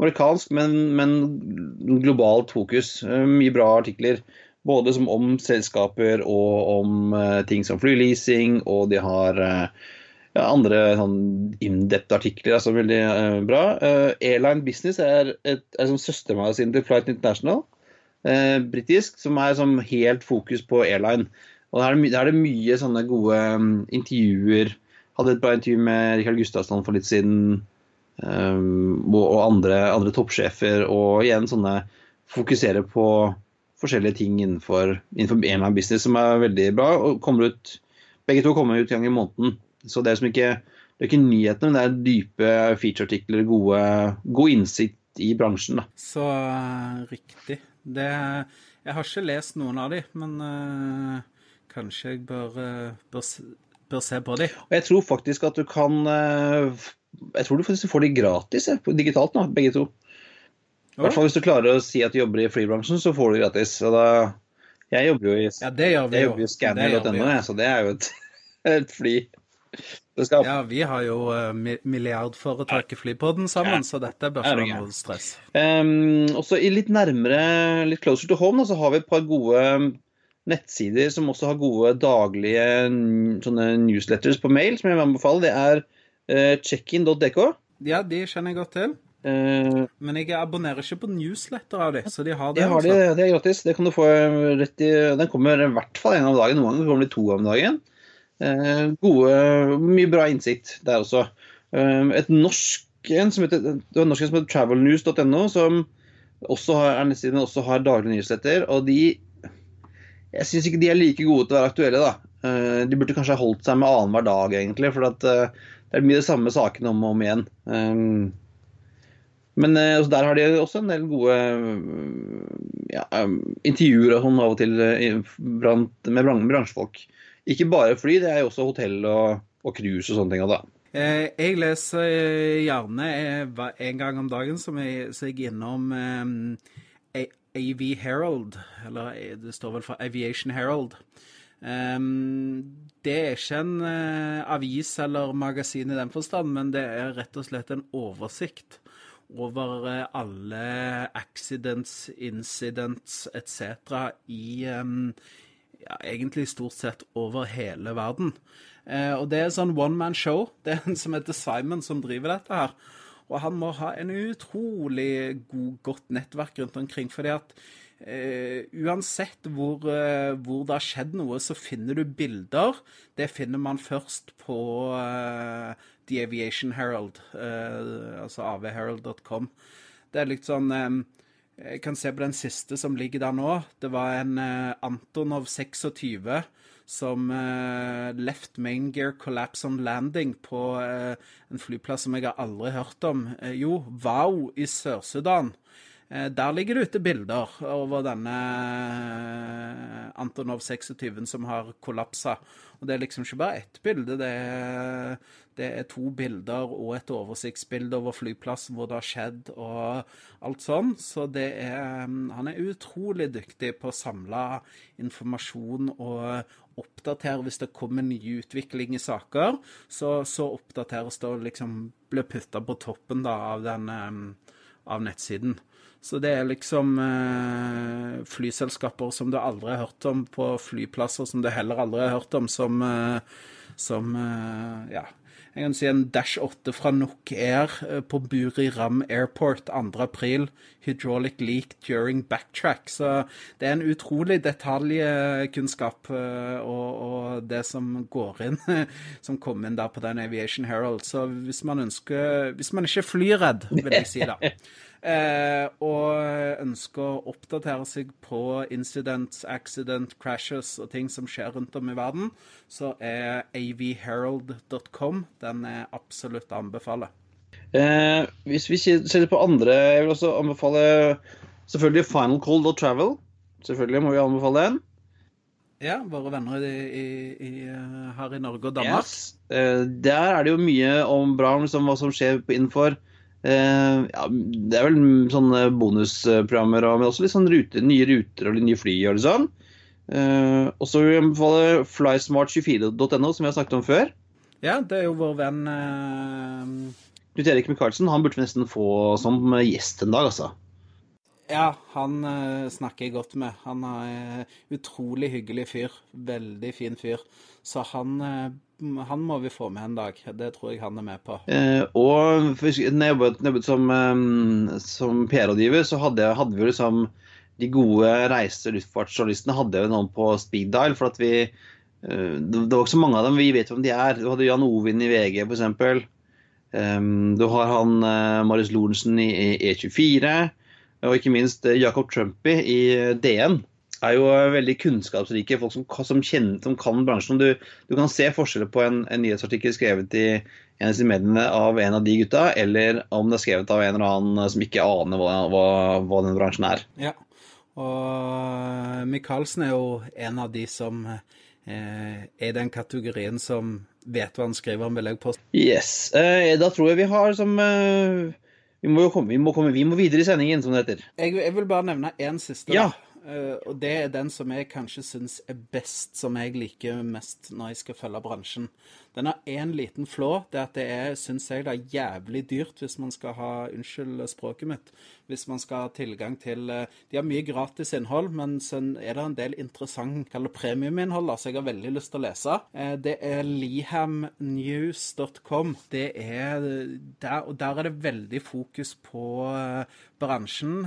amerikansk, men, men, globalt fokus. Eh, mye bra artikler. Både om selskaper og om uh, ting som flyleasing, og de har uh, ja, andre sånn Indepth-artikler er altså Veldig bra. Airline Business er et, er som søstermagasin til Flight International, britisk, som er som helt fokus på airline. Og der er det, er det mye sånne gode um, intervjuer. Hadde et bra intervju med Rikard Gustavsson for litt siden. Um, og andre, andre, toppsjefer, og igjen sånne fokusere på forskjellige ting innenfor, innenfor annen business som er veldig bra. og kommer ut, Begge to kommer ut en gang i måneden. Så det er, som ikke, det er ikke nyhetene, men det er dype featureartikler, gode, god innsikt i bransjen. Da. Så uh, riktig. Det, jeg har ikke lest noen av de, men uh, kanskje jeg bør, uh, bør, bør, se på de. Og jeg tror faktisk at du kan Jeg tror du får de gratis ja, digitalt nå, begge to. I hvert fall hvis du klarer å si at du jobber i flybransjen, så får du gratis. Da, jeg jobber jo i, ja, jo. jobber i scanner.no, så det er jo et, et fly. Det skal, Ja, vi har jo uh, milliardforetaket Flypodden sammen, så dette bør ikke være noe stress. Um, også i litt nærmere, litt closer to home, da, så har vi et par gode nettsider som også har gode daglige sånne newsletters på mail, som jeg vil anbefale. Det er checkin.dk. Ja, de kjenner jeg godt til. Uh, Men jeg abonnerer ikke på newsletter av de, så de har det. har de, det er gratis. Det kan du få rett i Den kommer i hvert fall en av om dagen. Noen ganger kommer det to av om dagen. Eh, gode, mye bra innsikt der også. Eh, et norsk en som heter, det var en norsk som heter travelnews.no, som også har, er også har daglige nyhetsletter. Og de Jeg syns ikke de er like gode til å være aktuelle, da. Eh, de burde kanskje holdt seg med annenhver dag, egentlig. For at, eh, det er mye de samme sakene om og om igjen. Um, men eh, der har de også en del gode eh, ja, eh, intervjuer og sånn av og til eh, med bran- bransjefolk. Ikke bare fly, det er jo også hotell og, og cruise og sånne ting. Da. Jeg leser gjerne en gang om dagen, som jeg, så jeg innom eh, AV Herald, eller det står vel for Aviation Herald. Det er ikke en eh, avis eller magasin i den forstand, men det er rett og slett en oversikt over eh, alle accidents, incidents etc. i ehm, ja, egentlig stort sett over hele verden. Eh, og det er sånn one man show. Det er en som heter Simon som driver dette her. Og han må ha en utrolig god, godt nettverk rundt omkring. fordi at eh, uansett hvor, uh, hvor det har skjedd noe, så finner du bilder. Det finner man først på uh, The Aviation Herald, altså avherald.com. Det er litt sånn um, jeg kan se på den siste som ligger der nå. Det var en Antonov 26 som left main gear collapse on landing på en flyplass som jeg har aldri hørt om. Jo, Wow i Sør-Sudan. Eh, der ligger det ute bilder over denne eh, Antonov 26 som har kollapsa. Og det er liksom ikke bare ett bilde, det er, det er to bilder og et oversiktsbilde over flyplassen hvor det har skjedd og alt sånn. Så det er Han er utrolig dyktig på å samle informasjon og oppdatere hvis det kommer ny utvikling i saker. Så, så oppdateres det og liksom blir putta på toppen da av den eh, av nettsiden. Så det er liksom eh, flyselskaper som du aldri har hørt om på flyplasser som du heller aldri har hørt om, som, eh, som eh, Ja. Jeg kan si en Dash 8 fra Nok Air på på Buriram Airport 2. april. Hydraulic leak during backtrack. Så det er en utrolig detaljkunnskap eh, og, og det som går inn, som kom inn der på den Aviation Herald. Så hvis man ønsker Hvis man ikke er flyredd, vil jeg si da. Eh, og ønsker å oppdatere seg på incidents, accident, crashes og ting som skjer rundt om i verden, så er avherald.com den er absolutt å anbefale. Eh, hvis vi ser på andre Jeg vil også anbefale selvfølgelig Final Call Dot Travel. Selvfølgelig må vi anbefale den. Ja, våre venner i, i, i, eh, her i Norge og Danmark. Yes. Eh, der er det jo mye om bra om hva som skjer innenfor eh, ja, Det er vel sånne bonusprogrammer, og- men også litt sånn rute, nye ruter og nye fly og litt sånn. Uh, og så vil jeg anbefale flysmart24.no, som vi har snakket om før. Ja, det er jo vår venn uh... Knut Erik Micaelsen. han burde vi nesten få som gjest en dag, altså. Ja, han snakker jeg godt med. Han er utrolig hyggelig fyr. Veldig fin fyr. Så han, han må vi få med en dag. Det tror jeg han er med på. Eh, og når jeg jobbet, som, eh, som PR-rådgiver, så hadde, hadde vi liksom de gode reise- og luftfartsjournalistene hadde jo noen på speed dial. For at vi eh, det, var ikke så mange av dem. Vi vet hvem de er. Du hadde Jan Ovin i VG, f.eks. Um, du har han uh, Marius Lorentzen i, i E24. Og ikke minst eh, Jacob Trumpy i eh, DN. Er jo eh, veldig kunnskapsrike folk som, som, kjenner, som kan bransjen. Du, du kan se forskjeller på en, en nyhetsartikkel skrevet i en av mediene av en av de gutta, eller om det er skrevet av en eller annen som ikke aner hva, hva, hva den bransjen er. Ja. Og Michaelsen er jo en av de som eh, er den kategorien som vet hva han skriver om, vil jeg påstå. Yes. Eh, da tror jeg vi har som eh, vi, må komme, vi, må komme, vi må videre i sendingen, som det heter. Jeg, jeg vil bare nevne én siste. Ja. Og det er den som jeg kanskje syns er best, som jeg liker mest når jeg skal følge bransjen. Den har én liten flå. Det at det er, syns jeg, det er jævlig dyrt hvis man skal ha Unnskyld språket mitt. Hvis man skal ha tilgang til uh, De har mye gratis innhold, men så er det en del interessant kall det premiuminnhold altså jeg har veldig lyst til å lese. Uh, det er lihamnews.com. Det er der, Og der er det veldig fokus på bransjen.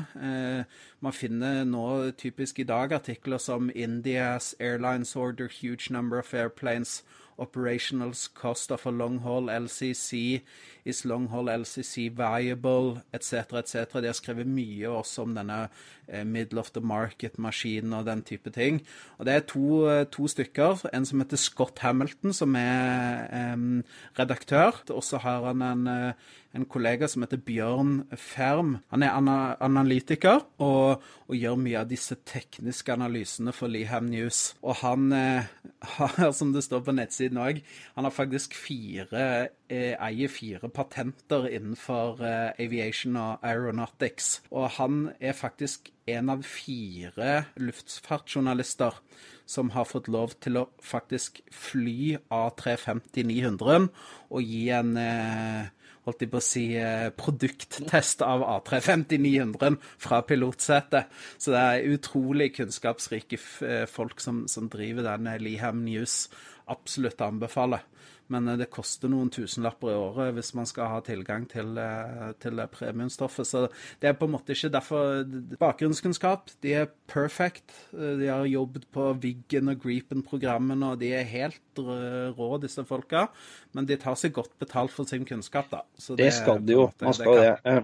man finner nå typisk i dag artikler som Indias Airlines order huge number of airplanes. Operational cost of a long haul LCC. Is long haul LCC viable? Etc. etc. De har skrevet mye også om denne eh, middle of the market-maskinen og den type ting. Og Det er to, eh, to, stykker. En som heter Scott Hamilton, som er um, redaktør. Og så har han en eh, en kollega som heter Bjørn Ferm. Han er ana analytiker og, og, gjør mye av disse tekniske analysene for Leham News. Og han eh, har, som det står på nettsiden òg, han har faktisk fire eh, eier fire patenter innenfor eh, aviation og aeronautics. Og han er faktisk en av fire luftfartsjournalister som har fått lov til å faktisk fly A350-900 og gi en eh, holdt jeg på å si, eh, produkttest av A350-900 fra pilotsetet. Så det er utrolig kunnskapsrike eh, folk som, som driver denne Liham News. Absolutt anbefaler. Men eh, det koster noen tusenlapper i året hvis man skal ha tilgang til, eh, til premiumstoffet. Så det er på en måte ikke derfor Bakgrunnskunnskap, de er perfect. Eh, de har jobbet på Wiggen og Greepen-programmene, og de er helt rå, disse folka. Men de tar seg godt betalt for sin kunnskap, da. Så det, det skal de jo. Man skal det.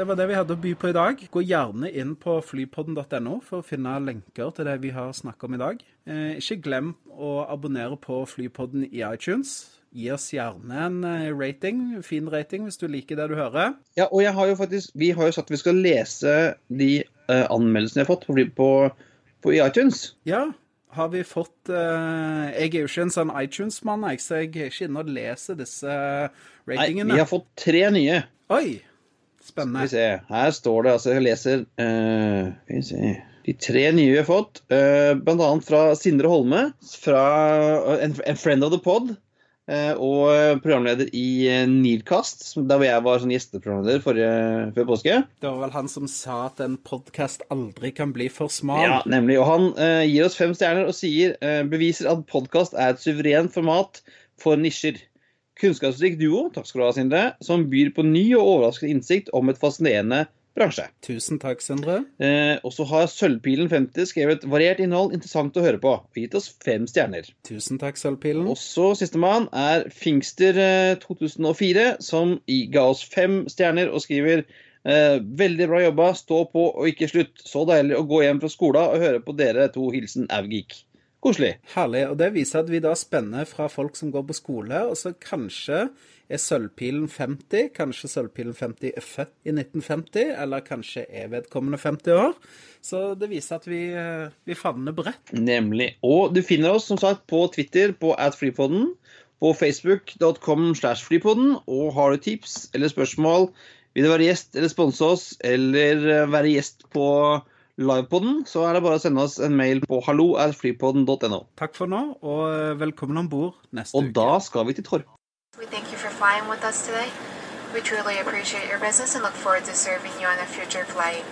Det. var det vi hadde å by på i dag. Gå gjerne inn på flypodden.no for å finne lenker til det vi har snakket om i dag. Eh, ikke glem å abonnere på Flypodden i iTunes. Gi oss gjerne en eh, rating, fin rating, hvis du liker det du hører. Ja, og jeg har jo faktisk, vi har jo sagt at vi skal lese de uh, anmeldelsene jeg har fått på, på, på iTunes. Ja, har vi fått uh, Jeg er jo ikke en sånn iTunes-mann, så jeg er ikke inne og leser disse ratingene. Nei, vi har fått tre nye. Oi! Spennende. Skal vi se. Her står det, altså jeg leser uh, Skal vi se De tre nye vi har fått, uh, bl.a. fra Sindre Holme, fra en, en friend of the pod. Og programleder i Nilkast, der hvor jeg var sånn gjesteprogramleder før påske. Det var vel han som sa at en podkast aldri kan bli for smal. Ja, nemlig. Og han uh, gir oss fem stjerner og sier uh, beviser at podkast er et suverent format for nisjer kunnskapsrik duo takk skal du ha, Sindre, som byr på ny og overraskende innsikt om et fascinerende bransje. Tusen takk, Sindre. Eh, og så har Sølvpilen50 skrevet variert innhold, interessant å høre på, og gitt oss fem stjerner. Tusen takk, Sølvpilen. Og så sistemann er Fingster eh, 2004, som ga oss fem stjerner og skriver eh, veldig bra jobba, stå på og ikke slutt. Så deilig å gå hjem fra skolen og høre på dere to. Hilsen Augik. Koselig. Herlig. Og det viser at vi da spenner fra folk som går på skole, og så kanskje er Sølvpilen 50, kanskje Sølvpilen 50 er født i 1950, eller kanskje er vedkommende 50 år. Så det viser at vi, eh, vi favner bredt. Nemlig. Og du finner oss som sagt på Twitter på atfreepoden, på facebook.com slash freepoden, og har du tips eller spørsmål, vil du være gjest eller sponse oss, eller eh, være gjest på livepoden, så er det bare å sende oss en mail på hallo Takk for nå, og eh, velkommen om bord neste og uke. Og da skal vi til Torp. We thank you for flying with us today. We truly appreciate your business and look forward to serving you on a future flight.